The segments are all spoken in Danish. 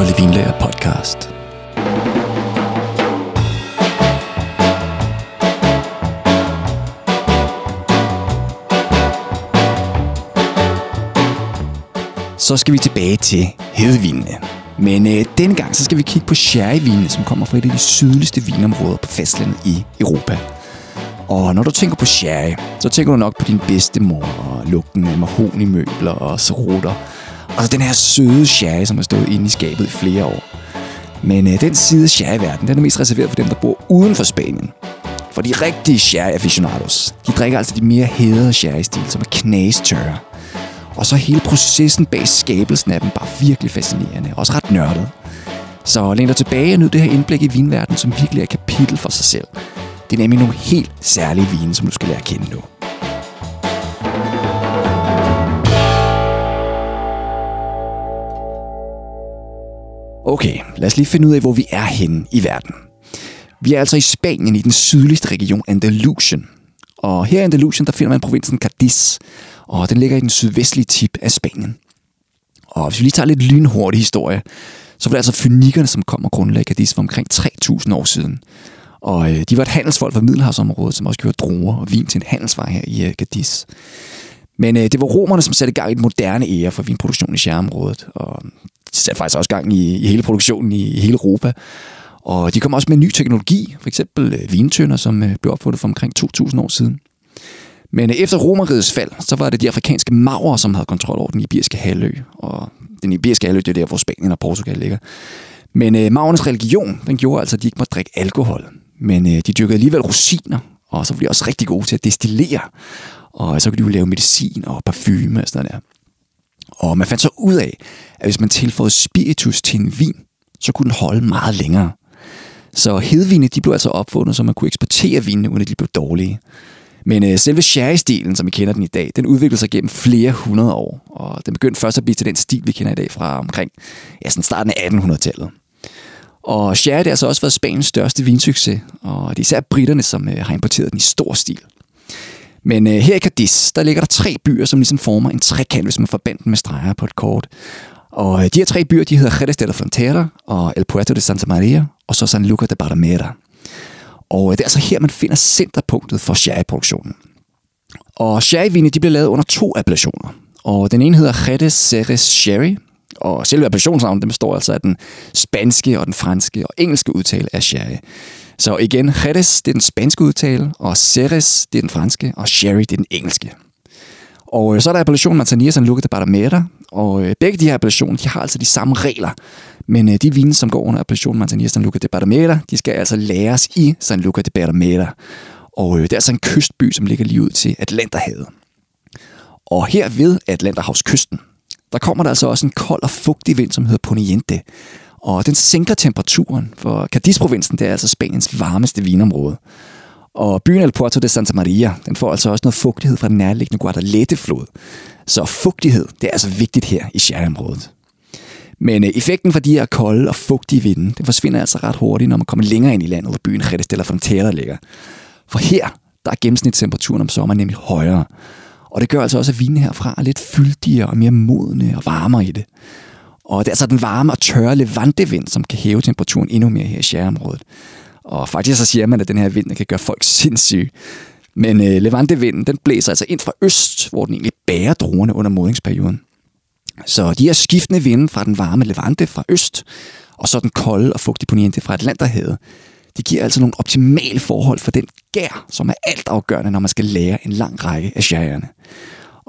Kolde Vinlager podcast. Så skal vi tilbage til hedevinene. Men øh, denne gang så skal vi kigge på sherryvinene, som kommer fra et af de sydligste vinområder på fastlandet i Europa. Og når du tænker på sherry, så tænker du nok på din bedste mor og lugten af mahonimøbler og serutter. Og så den her søde sherry, som har stået inde i skabet i flere år. Men øh, den side af sherryverdenen, den er mest reserveret for dem, der bor uden for Spanien. For de rigtige sherry aficionados, de drikker altså de mere hædrede sherry-stil, som er knastørre. Og så hele processen bag skabelsen af dem bare virkelig fascinerende, også ret nørdet. Så læn dig tilbage og nyd det her indblik i vinverdenen, som virkelig er et kapitel for sig selv. Det er nemlig nogle helt særlige vine, som du skal lære at kende nu. Okay, lad os lige finde ud af, hvor vi er henne i verden. Vi er altså i Spanien i den sydligste region Andalusien. Og her i Andalusien, der finder man provinsen Cadiz, og den ligger i den sydvestlige tip af Spanien. Og hvis vi lige tager lidt lynhurtig historie, så var det altså fynikerne, som kom og grundlagde Cadiz for omkring 3.000 år siden. Og øh, de var et handelsfolk fra Middelhavsområdet, som også gjorde druer og vin til en handelsvej her i øh, Cadiz. Men øh, det var romerne, som satte gang i den moderne ære for vinproduktion i skærområdet. Og satte faktisk også gang i, i hele produktionen i, i hele Europa. Og de kom også med ny teknologi, for eksempel øh, vintønder, som øh, blev opfundet for omkring 2.000 år siden. Men øh, efter romerrigets fald, så var det de afrikanske maurer, som havde kontrol over den iberiske halvø. Og den iberiske halvø, det er der, hvor Spanien og Portugal ligger. Men øh, maurernes religion, den gjorde altså, at de ikke måtte drikke alkohol. Men øh, de dyrkede alligevel rosiner, og så blev de også rigtig gode til at destillere. Og så kunne de jo lave medicin og parfume og sådan noget der. Og man fandt så ud af, at hvis man tilføjede spiritus til en vin, så kunne den holde meget længere. Så hedvine, de blev altså opfundet, så man kunne eksportere vinene, uden at de blev dårlige. Men øh, selve sherry-stilen, som vi kender den i dag, den udviklede sig gennem flere hundrede år. Og den begyndte først at blive til den stil, vi kender i dag fra omkring ja, sådan starten af 1800-tallet. Og sherry det har altså også været Spaniens største vinsucces, og det er især britterne, som øh, har importeret den i stor stil. Men øh, her i Cadiz, der ligger der tre byer, som ligesom former en trekant, hvis man forbandt med streger på et kort. Og øh, de her tre byer, de hedder Jerez de la Frontera, og El Puerto de Santa Maria, og så San Luca de Barrameda. Og øh, det er altså her, man finder centerpunktet for sherryproduktionen. Og sherryvine, de bliver lavet under to appellationer. Og den ene hedder Jerez Ceres Sherry, og selve appellationsnavnet består altså af den spanske og den franske og engelske udtale af sherry. Så igen, Jerez, det er den spanske udtale, og Ceres, det er den franske, og Sherry, det er den engelske. Og øh, så er der appellationen Manzanilla San Luca de Barrameda, og øh, begge de her appellationer, de har altså de samme regler. Men øh, de vine, som går under appellationen Manzanilla San Luca de Barrameda, de skal altså læres i San Luca de Barrameda. Og øh, det er altså en kystby, som ligger lige ud til Atlanterhavet. Og her ved Atlanterhavskysten, der kommer der altså også en kold og fugtig vind, som hedder Poniente. Og den sænker temperaturen, for Cadiz-provinsen det er altså Spaniens varmeste vinområde. Og byen El Puerto de Santa Maria, den får altså også noget fugtighed fra den nærliggende Guadalete-flod. Så fugtighed, det er altså vigtigt her i sherryområdet. Men øh, effekten fra de her kolde og fugtige vinde, den forsvinder altså ret hurtigt, når man kommer længere ind i landet, hvor byen Jerez de la Frontera ligger. For her, der er gennemsnitstemperaturen om sommeren nemlig højere. Og det gør altså også, at vinene herfra er lidt fyldigere og mere modne og varmere i det. Og det er altså den varme og tørre levantevind, som kan hæve temperaturen endnu mere her i sjæreområdet. Og faktisk så siger man, at den her vind kan gøre folk sindssyge. Men øh, levantevinden, den blæser altså ind fra øst, hvor den egentlig bærer druerne under modningsperioden. Så de her skiftende vinde fra den varme levante fra øst, og så den kolde og fugtige poniente fra Atlanterhavet, de giver altså nogle optimale forhold for den gær, som er altafgørende, når man skal lære en lang række af sjærerne.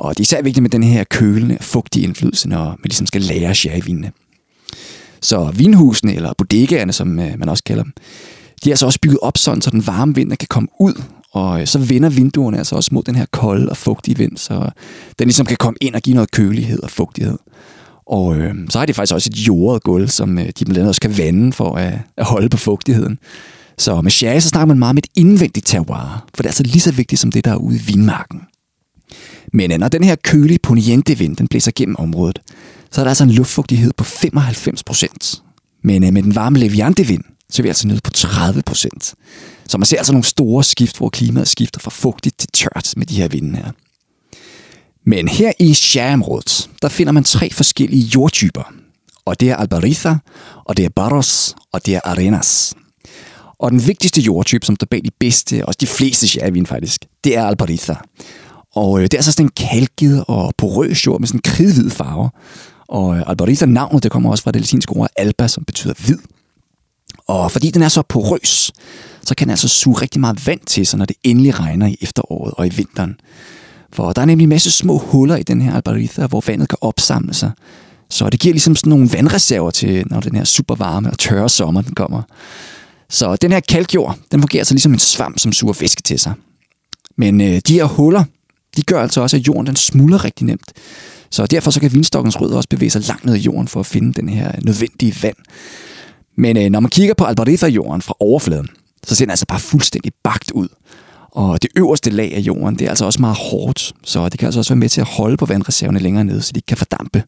Og det er især vigtigt med den her kølende fugtige indflydelse, når man ligesom skal lære sherryvinene. Så vinhusene, eller bodegaerne, som øh, man også kalder dem, de er altså også bygget op sådan, så den varme vind kan komme ud, og øh, så vender vinduerne altså også mod den her kolde og fugtige vind, så den ligesom kan komme ind og give noget kølighed og fugtighed. Og øh, så har de faktisk også et jordet gulv, som øh, de blandt andet også kan vande for at, at holde på fugtigheden. Så med sherry, så snakker man meget om et indvendigt terroir, for det er altså lige så vigtigt som det, der er ude i vinmarken. Men når den her kølige poniente vind, den blæser gennem området, så er der altså en luftfugtighed på 95 procent. Men øh, med den varme leviante vind, så er vi altså nede på 30 procent. Så man ser altså nogle store skift, hvor klimaet skifter fra fugtigt til tørt med de her vinde her. Men her i sherryområdet, der finder man tre forskellige jordtyper. Og det er Albariza, og det er Barros, og det er Arenas. Og den vigtigste jordtype, som står bag de bedste, og de fleste sherryvin faktisk, det er Albariza. Og øh, det er så sådan en kalket og porøs jord med sådan en kridhvid farve. Og øh, Albariza navnet, det kommer også fra det latinske ord alba, som betyder hvid. Og fordi den er så porøs, så kan den altså suge rigtig meget vand til sig, når det endelig regner i efteråret og i vinteren. For der er nemlig en masse små huller i den her Albariza, hvor vandet kan opsamle sig. Så det giver ligesom sådan nogle vandreserver til, når den her super varme og tørre sommer den kommer. Så den her kalkjord, den fungerer så ligesom en svamp, som suger væske til sig. Men øh, de her huller, de gør altså også, at jorden den smuldrer rigtig nemt. Så derfor så kan vinstokkens rødder også bevæge sig langt ned i jorden for at finde den her nødvendige vand. Men øh, når man kigger på Albarifa-jorden fra overfladen, så ser den altså bare fuldstændig bagt ud. Og det øverste lag af jorden, det er altså også meget hårdt, så det kan altså også være med til at holde på vandreserverne længere nede, så de ikke kan fordampe.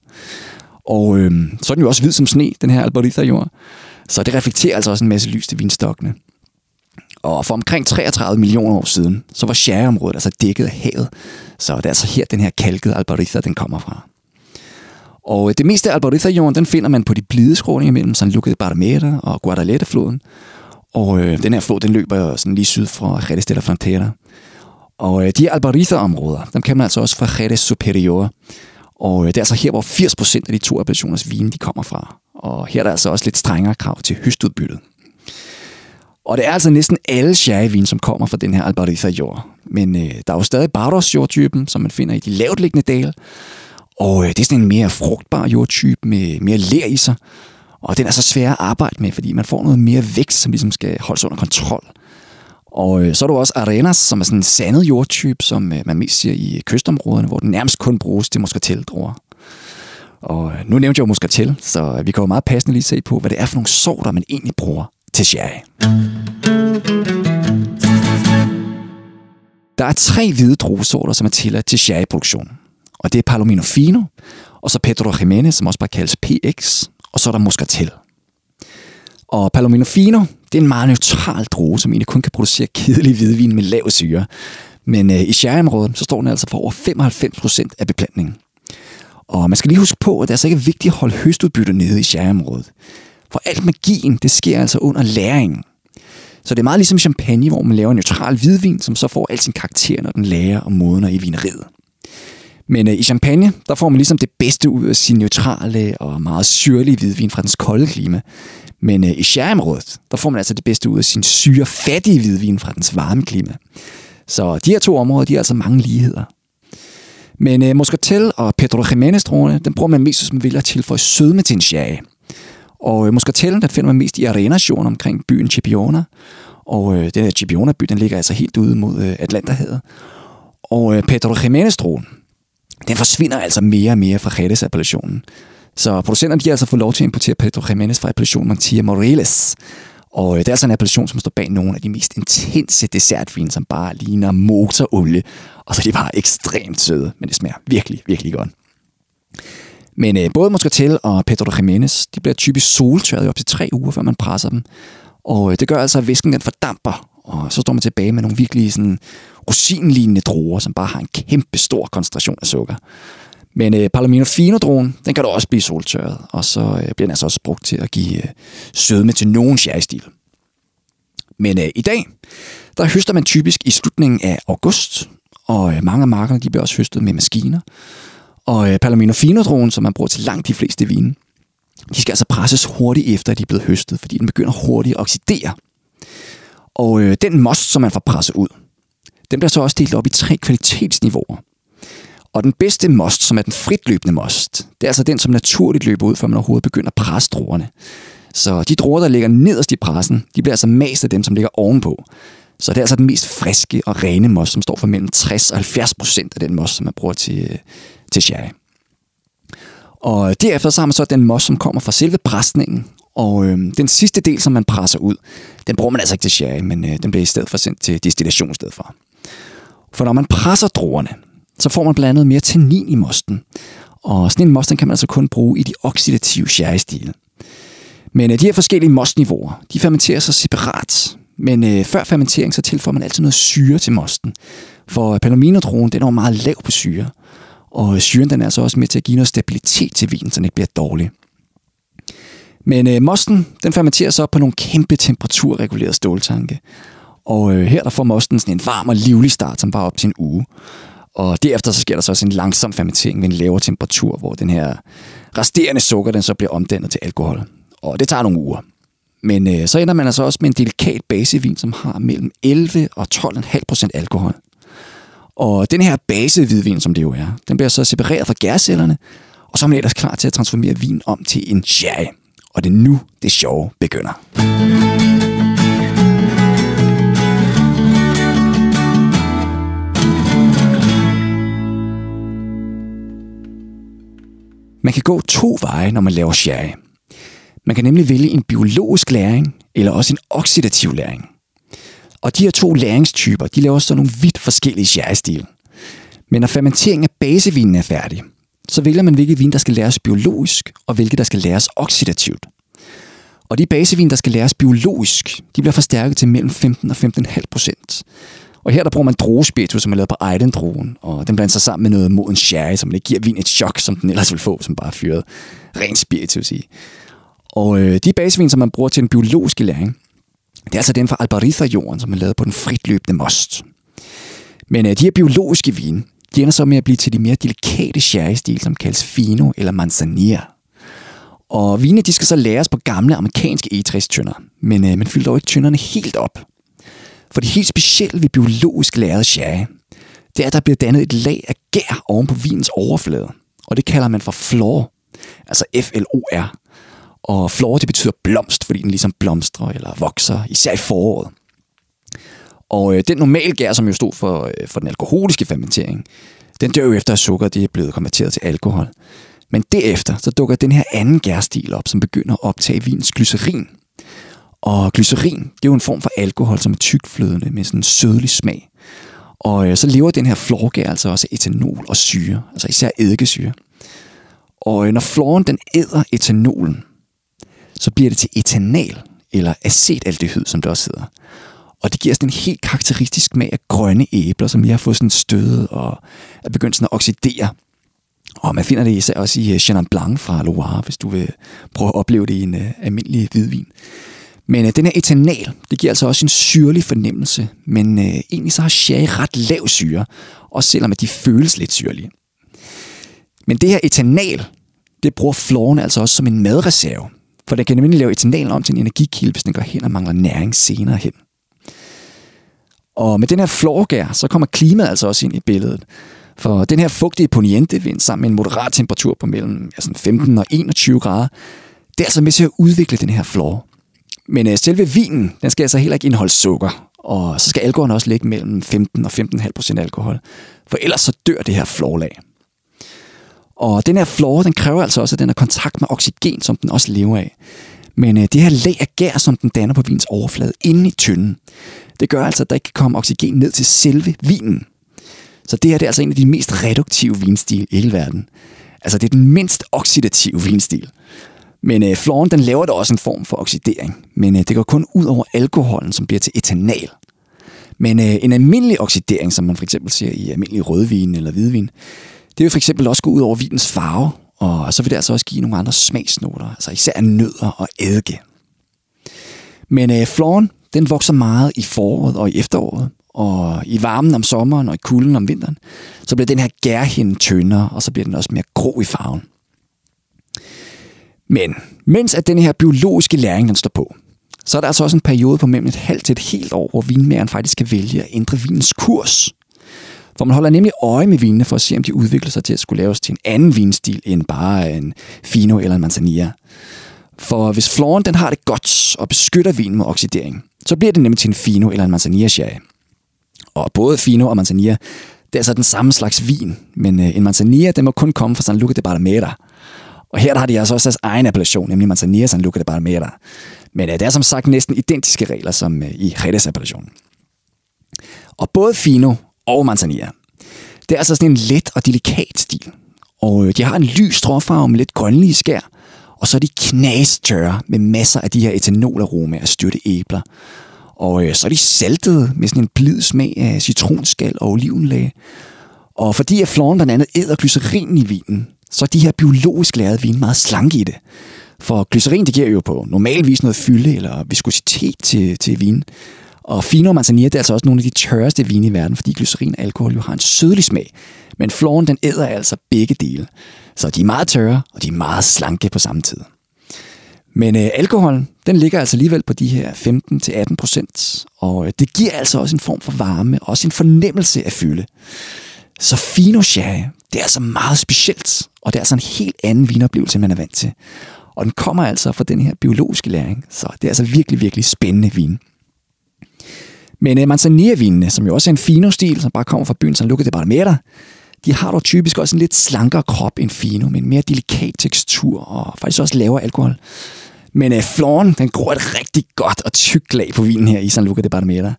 Og øh, så er den jo også hvid som sne, den her Albarifa-jord. Så det reflekterer altså også en masse lys til vinstokkene. Og for omkring 33 millioner år siden, så var sherryområdet altså dækket af havet. Så det er altså her, den her kalkede Albariza, den kommer fra. Og øh, det meste af Albariza-jorden, den finder man på de blide skråninger mellem San Luca de Barrameda og Guadalete-floden. Og øh, den her flod, den løber sådan lige syd fra Jerez de la Frontera. Og øh, de Albariza-områder, dem kan man altså også fra Jerez Superior. Og øh, det er altså her, hvor 80% af de to appellationers vine, de kommer fra. Og her er der altså også lidt strengere krav til høstudbyttet. Og det er altså næsten alle sherryvin, som kommer fra den her Albariza jord. Men øh, der er jo stadig Bardos jordtypen, som man finder i de lavt liggende dale. Og øh, det er sådan en mere frugtbar jordtype med mere ler i sig. Og den er så svær at arbejde med, fordi man får noget mere vækst, som ligesom skal holdes under kontrol. Og øh, så er der også Arenas, som er sådan en sandet jordtype, som øh, man mest ser i kystområderne, hvor den nærmest kun bruges til muskateldruer. Og øh, nu nævnte jeg jo muskatel, så vi kan jo meget passende lige se på, hvad det er for nogle sorter, man egentlig bruger til sherry. Der er tre hvide druesorter, som er tilladt til sherryproduktion. Og det er Palomino Fino, og så Pedro Jiménez, som også bare kaldes PX, og så er der Muscatel. Og Palomino Fino, det er en meget neutral druge, som egentlig kun kan producere kedelig hvidvin med lav syre. Men øh, i sherryområdet, så står den altså for over 95% af beplantningen. Og man skal lige huske på, at det er altså ikke vigtigt at holde høstudbytte nede i sherryområdet. For alt magien, det sker altså under læringen. Så det er meget ligesom champagne, hvor man laver en neutral hvidvin, som så får al sin karakter, når den lærer og modner i vineriet. Men øh, i champagne, der får man ligesom det bedste ud af sin neutrale og meget syrlige hvidvin fra dens kolde klima. Men øh, i sherryområdet, der får man altså det bedste ud af sin syrefattige hvidvin fra dens varme klima. Så de her to områder, de har altså mange ligheder. Men øh, Moscatel og Pedro Jiménez den bruger man mest, hvis man vil at tilføje sødme til en sherry. Og øh, Moscatellen, den finder man mest i arenation omkring byen Chipiona. Og øh, den her Chipiona-by, den ligger altså helt ude mod øh, Atlanterhavet. Og øh, Pedro jiménez den forsvinder altså mere og mere fra Jerez-appellationen. Så producenterne de har altså fået lov til at importere Pedro Jiménez fra appellationen Montilla Moreles. Og øh, det er altså en appellation, som står bag nogle af de mest intense dessertvin, som bare ligner motorolie. Og så er de bare ekstremt søde, men det smager virkelig, virkelig godt. Men øh, både Moscatel og Pedro Jiménez, de bliver typisk soltørret i op til tre uger, før man presser dem. Og øh, det gør altså, at væsken den fordamper, og så står man tilbage med nogle virkelig sådan rosinlignende druer, som bare har en kæmpe stor koncentration af sukker. Men øh, Palomino fino druen den kan da også blive soltørret, og så øh, bliver den altså også brugt til at give øh, sødme til nogen sherry-stil. Men øh, i dag, der høster man typisk i slutningen af august, og øh, mange af markerne de bliver også høstet med maskiner. Og øh, Palomino fino som man bruger til langt de fleste vine, de skal altså presses hurtigt efter, at de er blevet høstet, fordi den begynder hurtigt at oxidere. Og øh, den most, som man får presset ud, den bliver så også delt op i tre kvalitetsniveauer. Og den bedste most, som er den fritløbende most, det er altså den, som naturligt løber ud, før man overhovedet begynder at presse druerne. Så de druer, der ligger nederst i pressen, de bliver altså mest af dem, som ligger ovenpå. Så det er altså den mest friske og rene most, som står for mellem 60 og 70 procent af den most, som man bruger til, øh, til sherry. Og derefter så har man så den mos, som kommer fra selve præstningen. Og øh, den sidste del, som man presser ud, den bruger man altså ikke til sherry, men øh, den bliver i stedet for sendt til destillation i stedet for. For når man presser druerne, så får man blandt andet mere tannin i mosten. Og sådan en most, den kan man altså kun bruge i de oxidative sherry-stile. Men øh, de her forskellige mostniveauer, de fermenterer sig separat. Men øh, før fermentering, så tilføjer man altid noget syre til mosten. For palomino den er meget lav på syre. Og syren den er så også med til at give noget stabilitet til vinen, så den ikke bliver dårlig. Men øh, mosten, den fermenterer så på nogle kæmpe temperaturregulerede ståltanke. Og øh, her der får mosten sådan en varm og livlig start, som bare op til en uge. Og derefter så sker der så også en langsom fermentering ved en lavere temperatur, hvor den her resterende sukker, den så bliver omdannet til alkohol. Og det tager nogle uger. Men øh, så ender man altså også med en delikat basevin, som har mellem 11 og 12,5 procent alkohol. Og den her basehvidvin, som det jo er, den bliver så separeret fra gærcellerne, og så er man ellers klar til at transformere vin om til en sherry. Og det er nu, det sjove begynder. Man kan gå to veje, når man laver sherry. Man kan nemlig vælge en biologisk læring, eller også en oxidativ læring. Og de her to læringstyper, de laver så nogle vidt forskellige sherry Men når fermenteringen af basevinen er færdig, så vælger man, hvilke vin, der skal læres biologisk, og hvilke, der skal læres oxidativt. Og de basevin, der skal læres biologisk, de bliver forstærket til mellem 15 og 15,5 procent. Og her der bruger man druespiritus, som er lavet på Eidendruen, og den blander sig sammen med noget moden sherry, som det giver vin et chok, som den ellers ville få, som bare fyret ren spiritus i. Og øh, de basevin, som man bruger til den biologiske læring, det er altså den fra Albariza-jorden, som er lavet på den fritløbende most. Men øh, de her biologiske vine, de ender så med at blive til de mere delikate sherry-stil, som kaldes fino eller manzanilla. Og vine, de skal så læres på gamle amerikanske e tønder men øh, man fylder dog ikke tønderne helt op. For det helt specielle ved biologisk læret sherry, det er, at der bliver dannet et lag af gær oven på vinens overflade. Og det kalder man for flor, altså F-L-O-R. Og flor, det betyder blomst, fordi den ligesom blomstrer eller vokser, især i foråret. Og øh, den normale gær, som jo stod for, øh, for den alkoholiske fermentering, den dør jo efter, at sukker det er blevet konverteret til alkohol. Men derefter, så dukker den her anden gærstil op, som begynder at optage vins glycerin. Og glycerin, det er jo en form for alkohol, som er tykflødende med sådan en sødlig smag. Og øh, så lever den her florgær altså også etanol og syre, altså især eddikesyre. Og øh, når floren den æder etanolen, så bliver det til etanal, eller acetaldehyd, som det også hedder. Og det giver sådan en helt karakteristisk smag af grønne æbler, som jeg har fået sådan stødet og er begyndt sådan at oxidere. Og man finder det især også i øh, Chenin Blanc fra Loire, hvis du vil prøve at opleve det i en uh, almindelig hvidvin. Men uh, den her etanal, det giver altså også en syrlig fornemmelse, men uh, egentlig så har sherry ret lav syre, også selvom at de føles lidt syrlige. Men det her etanal, det bruger floren altså også som en madreserve, for den kan nemlig lave etanol om til en energikilde, hvis den går hen og mangler næring senere hen. Og med den her florgær, så kommer klimaet altså også ind i billedet. For den her fugtige poniente-vind sammen med en moderat temperatur på mellem altså 15 og 21 grader, det er altså med til at udvikle den her flor. Men øh, selve vinen, den skal altså heller ikke indeholde sukker. Og så skal alkoholen også ligge mellem 15 og 15,5 procent alkohol. For ellers så dør det her florlag. Og den her flora, den kræver altså også, at den har kontakt med oxygen, som den også lever af. Men øh, det her lag af gær, som den danner på vins overflade inde i tynden, det gør altså, at der ikke kan komme oxygen ned til selve vinen. Så det her det er altså en af de mest reduktive vinstil i hele verden. Altså det er den mindst oxidative vinstil. Men øh, floren den laver da også en form for oxidering. Men øh, det går kun ud over alkoholen, som bliver til etanal. Men øh, en almindelig oxidering, som man for eksempel ser i almindelig rødvin eller hvidvin, det vil for eksempel også gå ud over vinens farve, og så vil det altså også give nogle andre smagsnoter, altså især nødder og eddike. Men øh, floren, den vokser meget i foråret og i efteråret, og i varmen om sommeren og i kulden om vinteren, så bliver den her gærhinde tyndere, og så bliver den også mere grå i farven. Men mens at den her biologiske læring den står på, så er der altså også en periode på mellem et halvt til et helt år, hvor vinmageren faktisk kan vælge at ændre vinens kurs. For man holder nemlig øje med vinene for at se, om de udvikler sig til at skulle laves til en anden vinstil end bare en Fino eller en Manzanilla. For hvis floren den har det godt og beskytter vinen mod oxidering, så bliver det nemlig til en Fino eller en Manzanilla sherry. Og både Fino og Manzanilla, det er altså den samme slags vin, men øh, en Manzanilla, den må kun komme fra San Luca de Barrameda. Og her der har de altså også deres egen appellation, nemlig Manzanilla San Luca de Barrameda. Men øh, det er som sagt næsten identiske regler som øh, i Jerez appellationen. Og både Fino og Manzanilla, det er altså sådan en let og delikat stil. Og øh, de har en lys stråfarve med lidt grønlige skær, og så er de knastørre med masser af de her etanolaromaer af styrte æbler. Og øh, så er de saltede med sådan en blid smag af citronskal og olivenlag. Og fordi at floren blandt andet æder glycerin i vinen, så er de her biologisk lavede vin meget slanke i det. For glycerin, det giver jo på normalvis noget fylde eller viskositet til, til vinen. Og Fino og Manzanilla, det er altså også nogle af de tørreste vine i verden, fordi glycerin og alkohol jo har en sødlig smag. Men floren, den æder altså begge dele. Så de er meget tørre, og de er meget slanke på samme tid. Men øh, alkoholen, den ligger altså alligevel på de her 15-18 procent, og øh, det giver altså også en form for varme, også en fornemmelse af fylde. Så Fino Sherry, det er altså meget specielt, og det er altså en helt anden vinoplevelse, end man er vant til. Og den kommer altså fra den her biologiske læring, så det er altså virkelig, virkelig spændende vin. Men øh, uh, Manzanilla-vinene, som jo også er en Fino-stil, som bare kommer fra byen San Luca de Barmera, de har dog typisk også en lidt slankere krop end Fino, med en mere delikat tekstur og faktisk også lavere alkohol. Men uh, floren, den gror et rigtig godt og tykt lag på vinen her i San Luca de Barmera.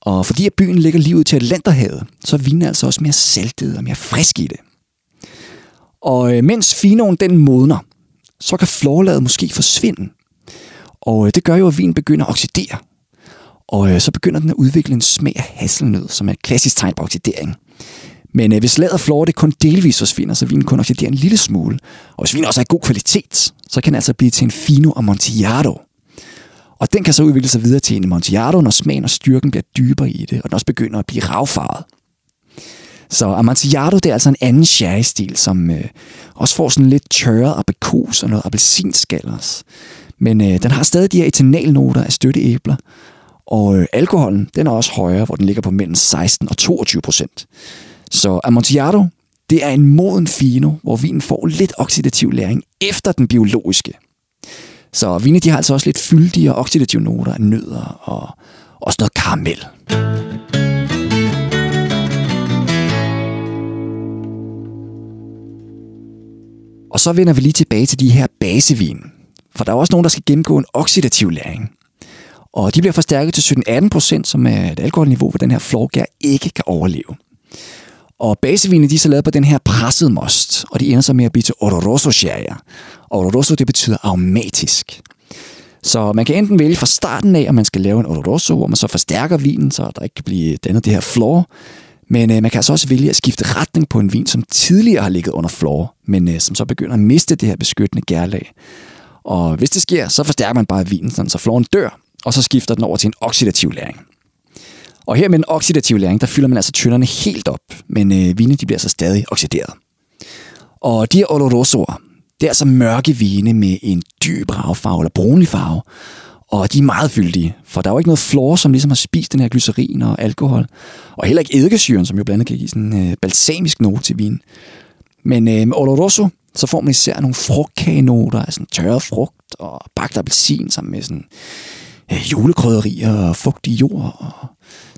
Og fordi at byen ligger lige ud til Atlanterhavet, så er vinen altså også mere saltet og mere frisk i det. Og uh, mens Finoen den modner, så kan florlaget måske forsvinde. Og uh, det gør jo, at vinen begynder at oxidere. Og øh, så begynder den at udvikle en smag af hasselnød, som er et klassisk tegn på oxidering. Men øh, hvis laget flår det kun delvis forsvinder, så vinen kun oxiderer en lille smule, og hvis vinen også er af god kvalitet, så kan den altså blive til en Fino Amontillado. Og den kan så udvikle sig videre til en Amontillado, når smagen og styrken bliver dybere i det, og den også begynder at blive ravfarvet. Så Amontillado, det er altså en anden sherry-stil, som øh, også får sådan lidt tørret aprikos og noget appelsinskal også. Men øh, den har stadig de her etanalnoter af støtteæbler, og øh, alkoholen, den er også højere, hvor den ligger på mellem 16 og 22 procent. Så Amontillado, det er en moden fino, hvor vinen får lidt oxidativ læring efter den biologiske. Så vine, de har altså også lidt fyldige og oxidative noter af nødder og også noget karamel. Og så vender vi lige tilbage til de her basevin. For der er også nogen, der skal gennemgå en oxidativ læring. Og de bliver forstærket til 17-18% som er et alkoholniveau, hvor den her florgær ikke kan overleve. Og basevinene de er så lavet på den her pressede most, og de ender så med at blive til oloroso sherry. Oloroso det betyder aromatisk. Så man kan enten vælge fra starten af, om man skal lave en oloroso, hvor man så forstærker vinen, så der ikke kan blive dannet det her flor. Men øh, man kan altså også vælge at skifte retning på en vin, som tidligere har ligget under flor, men øh, som så begynder at miste det her beskyttende gærlag. Og hvis det sker, så forstærker man bare vinen, så floren dør, og så skifter den over til en oxidativ læring. Og her med den oxidative læring, der fylder man altså tynderne helt op, men øh, vine de bliver så stadig oxideret. Og de her olorosoer, det er altså mørke vine med en dyb ravfarve eller brunlig farve, og de er meget fyldige, for der er jo ikke noget flor, som ligesom har spist den her glycerin og alkohol, og heller ikke eddikesyren, som jo blandt andet kan give sådan en øh, balsamisk note til vin. Men øh, med Oloroso, så får man især nogle frugtkagenoter, altså tørret frugt og bagt appelsin sammen med sådan øh, julekrydderier og fugtig jord, og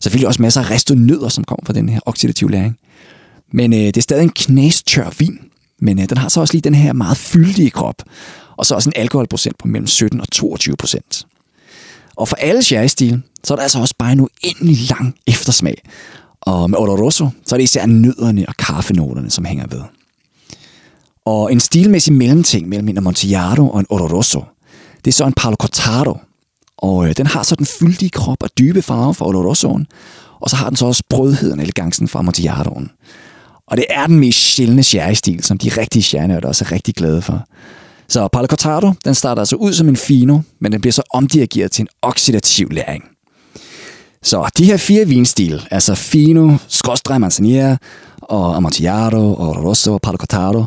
selvfølgelig også masser af ristede nødder, som kommer fra den her oxidative læring. Men øh, det er stadig en knastør vin, men øh, den har så også lige den her meget fyldige krop, og så også en alkoholprocent på mellem 17 og 22 procent. Og for alle sherry-stil, så er der altså også bare en uendelig lang eftersmag. Og med Oloroso, så er det især nødderne og kaffenoterne, som hænger ved. Og en stilmæssig mellemting mellem en Amontillado og en Oloroso, det er så en Palo Cortado, og øh, den har så den fyldige krop og dybe farve fra Olorosoen, og så har den så også brødheden og elegancen fra Amontillatoen. Og det er den mest sjældne sherry-stil, som de rigtige sherrynørder også er rigtig glade for. Så Palo Cortado, den starter altså ud som en fino, men den bliver så omdirigeret til en oxidativ læring. Så de her fire vinstil, altså fino, skråstrej manzanilla, og amontillado, og rosso og palo cortado,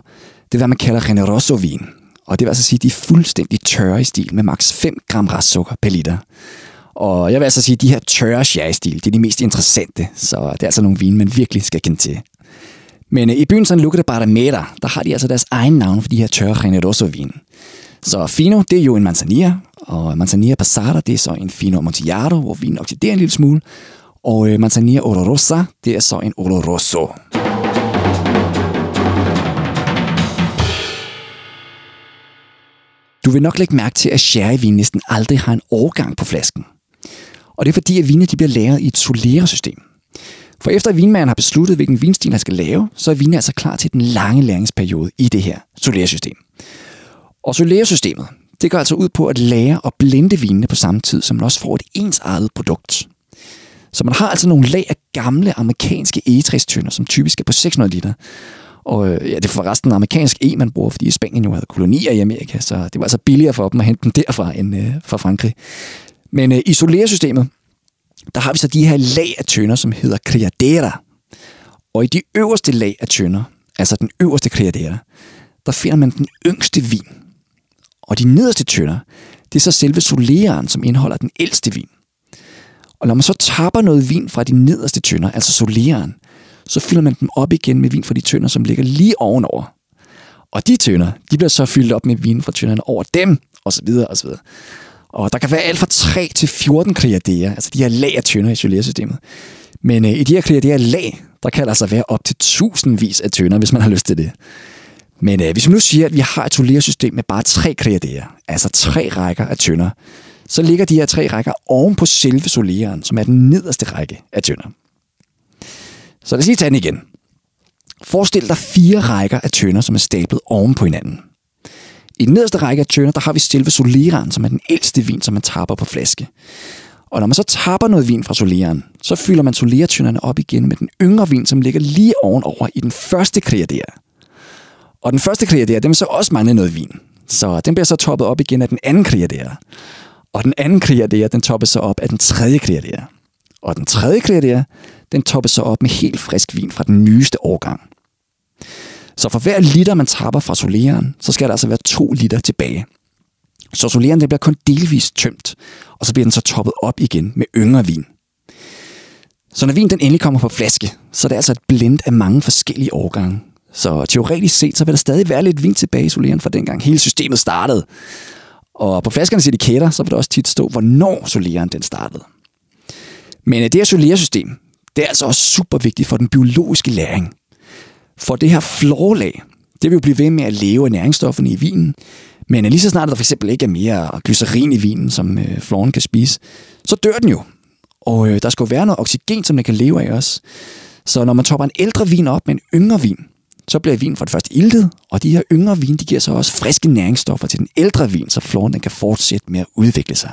det er, hvad man kalder generoso vin. Og det vil altså sige, at de er fuldstændig tørre i stil med maks 5 gram restsukker per liter. Og jeg vil altså sige, at de her tørre sherry-stil, det er de mest interessante, så det er altså nogle vine, man virkelig skal kende til. Men øh, i byen San Luca de Barrameda, der har de altså deres egen navn for de her tørre generoso-vin. Så Fino, det er jo en manzanilla, og manzanilla passata, det er så en Fino Amontillado, hvor vinen oxiderer en lille smule. Og øh, manzanilla olorosa, det er så en oloroso. Du vil nok lægge mærke til, at sherryvin næsten aldrig har en overgang på flasken. Og det er fordi, at vine de bliver lagret i et soleresystem. For efter at vinmanden har besluttet, hvilken vinstil han skal lave, så er vinen altså klar til den lange læringsperiode i det her soleresystem. Og soleresystemet, det går altså ud på at lære og blende vinene på samme tid, så man også får et ensartet produkt. Så man har altså nogle lag af gamle amerikanske egetræstønder, som typisk er på 600 liter. Og øh, ja, det var forresten amerikansk E, man bruger, fordi Spanien jo havde kolonier i Amerika, så det var altså billigere for dem at hente dem derfra end øh, fra Frankrig. Men øh, i solersystemet, der har vi så de her lag af tønder, som hedder criadera. Og i de øverste lag af tønder, altså den øverste criadera, der finder man den yngste vin. Og de nederste tønder, det er så selve soleren, som indeholder den ældste vin. Og når man så tapper noget vin fra de nederste tønder, altså soleren, så fylder man dem op igen med vin fra de tønder, som ligger lige ovenover. Og de tønder, de bliver så fyldt op med vin fra tønderne over dem, og så videre, og så videre. Og der kan være alt fra 3 til 14 kriaderer, altså de her lag af tønder i isolersystemet. Men øh, i de her kriaderer lag, der kan der altså være op til tusindvis af tønder, hvis man har lyst til det. Men øh, hvis man nu siger, at vi har et toleresystem med bare tre kriaderer, altså tre rækker af tønder, så ligger de her tre rækker oven på selve soleren, som er den nederste række af tønder. Så lad os lige tage den igen. Forestil dig fire rækker af tønder, som er stablet oven på hinanden. I den nederste række af tønder, der har vi selve soleren, som er den ældste vin, som man tapper på flaske. Og når man så tapper noget vin fra soleren, så fylder man soleratønderne op igen med den yngre vin, som ligger lige ovenover i den første kriader. Og den første kriader, den vil så også mangle noget vin. Så den bliver så toppet op igen af den anden kriader. Og den anden kriader, den toppes så op af den tredje kriader. Og den tredje kriader, den toppes så op med helt frisk vin fra den nyeste årgang. Så for hver liter, man tapper fra soleren, så skal der altså være to liter tilbage. Så soleren den bliver kun delvist tømt, og så bliver den så toppet op igen med yngre vin. Så når vin den endelig kommer på flaske, så er det altså et blend af mange forskellige årgange. Så teoretisk set, så vil der stadig være lidt vin tilbage i soleren fra dengang hele systemet startede. Og på flaskernes etiketter, så vil der også tit stå, hvornår soleren den startede. Men øh, det her solersystem, det er altså også super vigtigt for den biologiske læring. For det her florlag, det vil jo blive ved med at leve af næringsstofferne i vinen, men lige så snart der for eksempel ikke er mere glycerin i vinen, som øh, floren kan spise, så dør den jo. Og øh, der skal jo være noget oxygen, som den kan leve af også. Så når man topper en ældre vin op med en yngre vin, så bliver vinen for det første iltet, og de her yngre vin, de giver så også friske næringsstoffer til den ældre vin, så floren den kan fortsætte med at udvikle sig.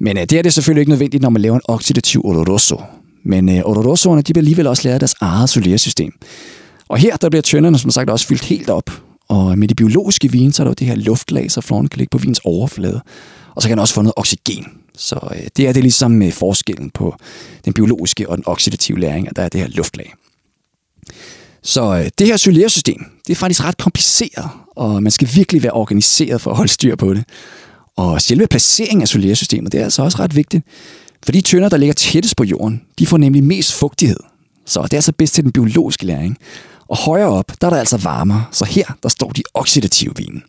Men øh, det er det selvfølgelig ikke nødvendigt, når man laver en oxidativ oloroso. Men øh, olorosoerne, de bliver alligevel også lære deres eget solersystem. Og her der bliver tønderne som sagt også fyldt helt op. Og med de biologiske vin, så er der jo det her luftlag, så floren kan ligge på vins overflade. Og så kan den også få noget oxygen. Så øh, det er det ligesom med forskellen på den biologiske og den oxidative læring, at der er det her luftlag. Så øh, det her solersystem, det er faktisk ret kompliceret, og man skal virkelig være organiseret for at holde styr på det. Og selve placeringen af solærsystemet, det er altså også ret vigtigt. For de tønder, der ligger tættest på jorden, de får nemlig mest fugtighed. Så det er altså bedst til den biologiske læring. Og højere op, der er der altså varmere, så her der står de oxidative vine.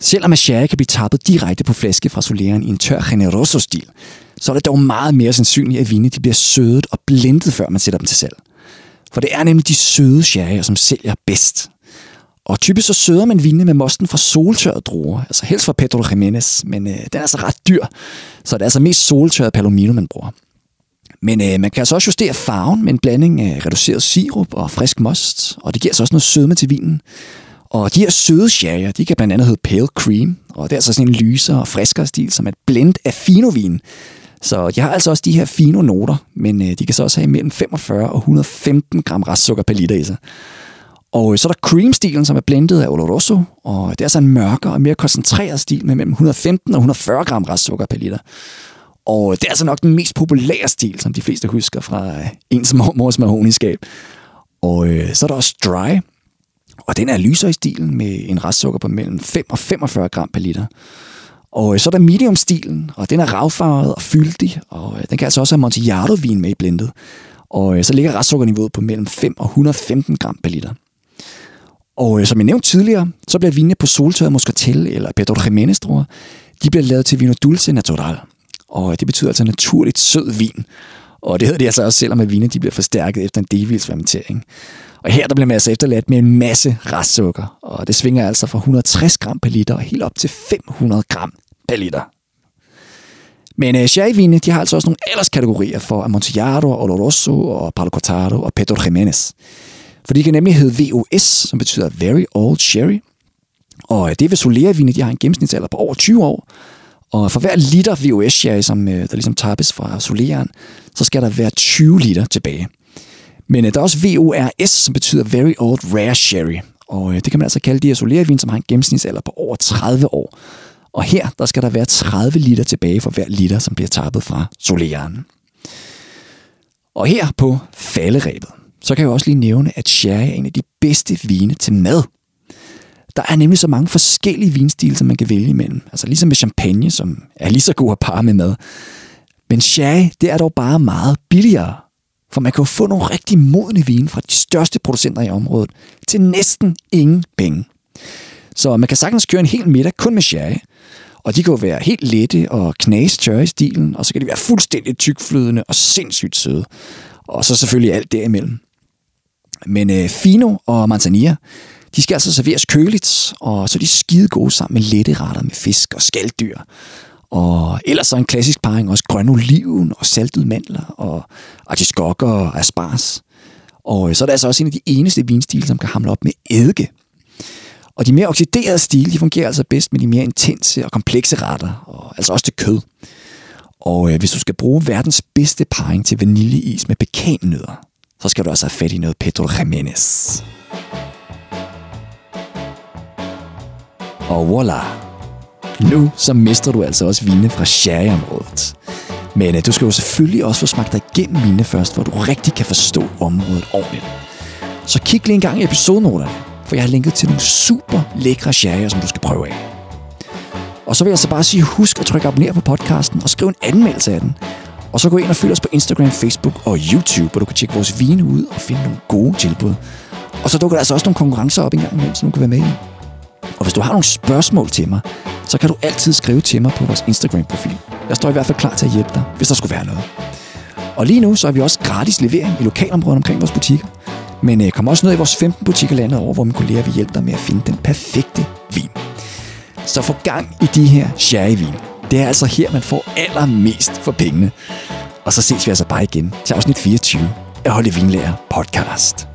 Selvom sherry kan blive tappet direkte på flaske fra soleren i en tør generoso-stil, så er det dog meget mere sandsynligt, at vine de bliver sødet og blendet, før man sætter dem til salg. For det er nemlig de søde sherryer, som sælger bedst. Og typisk så søder man vinene med mosten fra soltørrede druer, altså helst fra Pedro Jimenez, men øh, den er altså ret dyr, så det er altså mest soltørret palomino, man bruger. Men øh, man kan altså også justere farven med en blanding af reduceret sirup og frisk most, og det giver altså også noget sødme til vinen. Og de her søde sherryer, de kan blandt andet hedde Pale Cream, og det er altså sådan en lysere og friskere stil, som er et blend af finovin, så de har altså også de her fine noter, men øh, de kan så også have mellem 45 og 115 gram restsukker per liter i sig. Og øh, så er der cream-stilen, som er blendet af Oloroso, og det er altså en mørkere og mere koncentreret stil med mellem 115 og 140 gram restsukker per liter. Og øh, det er altså nok den mest populære stil, som de fleste husker fra ens mormors mahoniskab. Og øh, så er der også dry, og den er lysere i stilen med en restsukker på mellem 5 og 45 gram per liter. Og øh, så er der medium-stilen, og den er ravfarvet og fyldig, og øh, den kan altså også have Montiardo-vin med i blendet. Og øh, så ligger restsukkerniveauet på mellem 5 og 115 gram per liter. Og som jeg nævnte tidligere, så bliver vinene på soltørret muscatel eller Pedro Jiménez druer, de bliver lavet til vino dulce natural. Og det betyder altså naturligt sød vin. Og det hedder de altså også, selvom at vine de bliver forstærket efter en delvis fermentering. Og her der bliver man altså efterladt med en masse restsukker, og det svinger altså fra 160 gram per liter og helt op til 500 gram per liter. Men uh, sherryvine, de har altså også nogle alderskategorier for Amontillado, Oloroso og Palo Cortado og Pedro Jimenez. For de kan nemlig hedde VOS, som betyder Very Old Sherry. Og øh, det vil Solera-vine, de har en gennemsnitsalder på over 20 år. Og for hver liter VOS sherry, som øh, der ligesom tappes fra soleren, så skal der være 20 liter tilbage. Men øh, der er også VORS, som betyder Very Old Rare Sherry. Og øh, det kan man altså kalde de her vin, som har en gennemsnitsalder på over 30 år. Og her, der skal der være 30 liter tilbage for hver liter, som bliver tappet fra soleren. Og her på falderæbet, så kan jeg også lige nævne, at sherry er en af de bedste vine til mad. Der er nemlig så mange forskellige vinstile, som man kan vælge imellem. Altså ligesom med champagne, som er lige så god at parre med mad. Men sherry, det er dog bare meget billigere. For man kan jo få nogle rigtig modne vine fra de største producenter i området til næsten ingen penge. Så man kan sagtens køre en hel middag kun med sherry. Og de kan jo være helt lette og knastørre i stilen, og så kan de være fuldstændig tykflydende og sindssygt søde. Og så selvfølgelig alt derimellem. Men øh, Fino og Manzanilla, de skal altså serveres køligt, og så er de skide gode sammen med lette retter med fisk og skalddyr. Og ellers så en klassisk parring også grøn oliven og saltede mandler og artiskokker og aspars. Og øh, så er det altså også en af de eneste vinstile, som kan hamle op med eddike. Og de mere oxiderede stile, de fungerer altså bedst med de mere intense og komplekse retter, og altså også til kød. Og øh, hvis du skal bruge verdens bedste parring til vaniljeis med pekannødder, så skal du altså have fat i noget Pedro Jimenez. Og voila! Nu så mister du altså også vine fra sherryområdet. Men øh, du skal jo selvfølgelig også få smagt dig igennem vine først, hvor du rigtig kan forstå området ordentligt. Så kig lige en gang i episodenoterne, for jeg har linket til nogle super lækre sherryer, som du skal prøve af. Og så vil jeg så bare sige, husk at trykke abonner på podcasten og skriv en anmeldelse af den. Og så gå ind og følg os på Instagram, Facebook og YouTube, hvor du kan tjekke vores vine ud og finde nogle gode tilbud. Og så dukker der altså også nogle konkurrencer op en gang imellem, som du kan være med i. Og hvis du har nogle spørgsmål til mig, så kan du altid skrive til mig på vores Instagram-profil. Jeg står i hvert fald klar til at hjælpe dig, hvis der skulle være noget. Og lige nu så har vi også gratis levering i lokalområdet omkring vores butikker. Men øh, kom også ned i vores 15 butikker landet over, hvor min kolleger vil hjælpe dig med at finde den perfekte vin. Så få gang i de her sherryvin. Det er altså her, man får allermest for pengene. Og så ses vi altså bare igen til afsnit 24 af Holde Vinlærer podcast.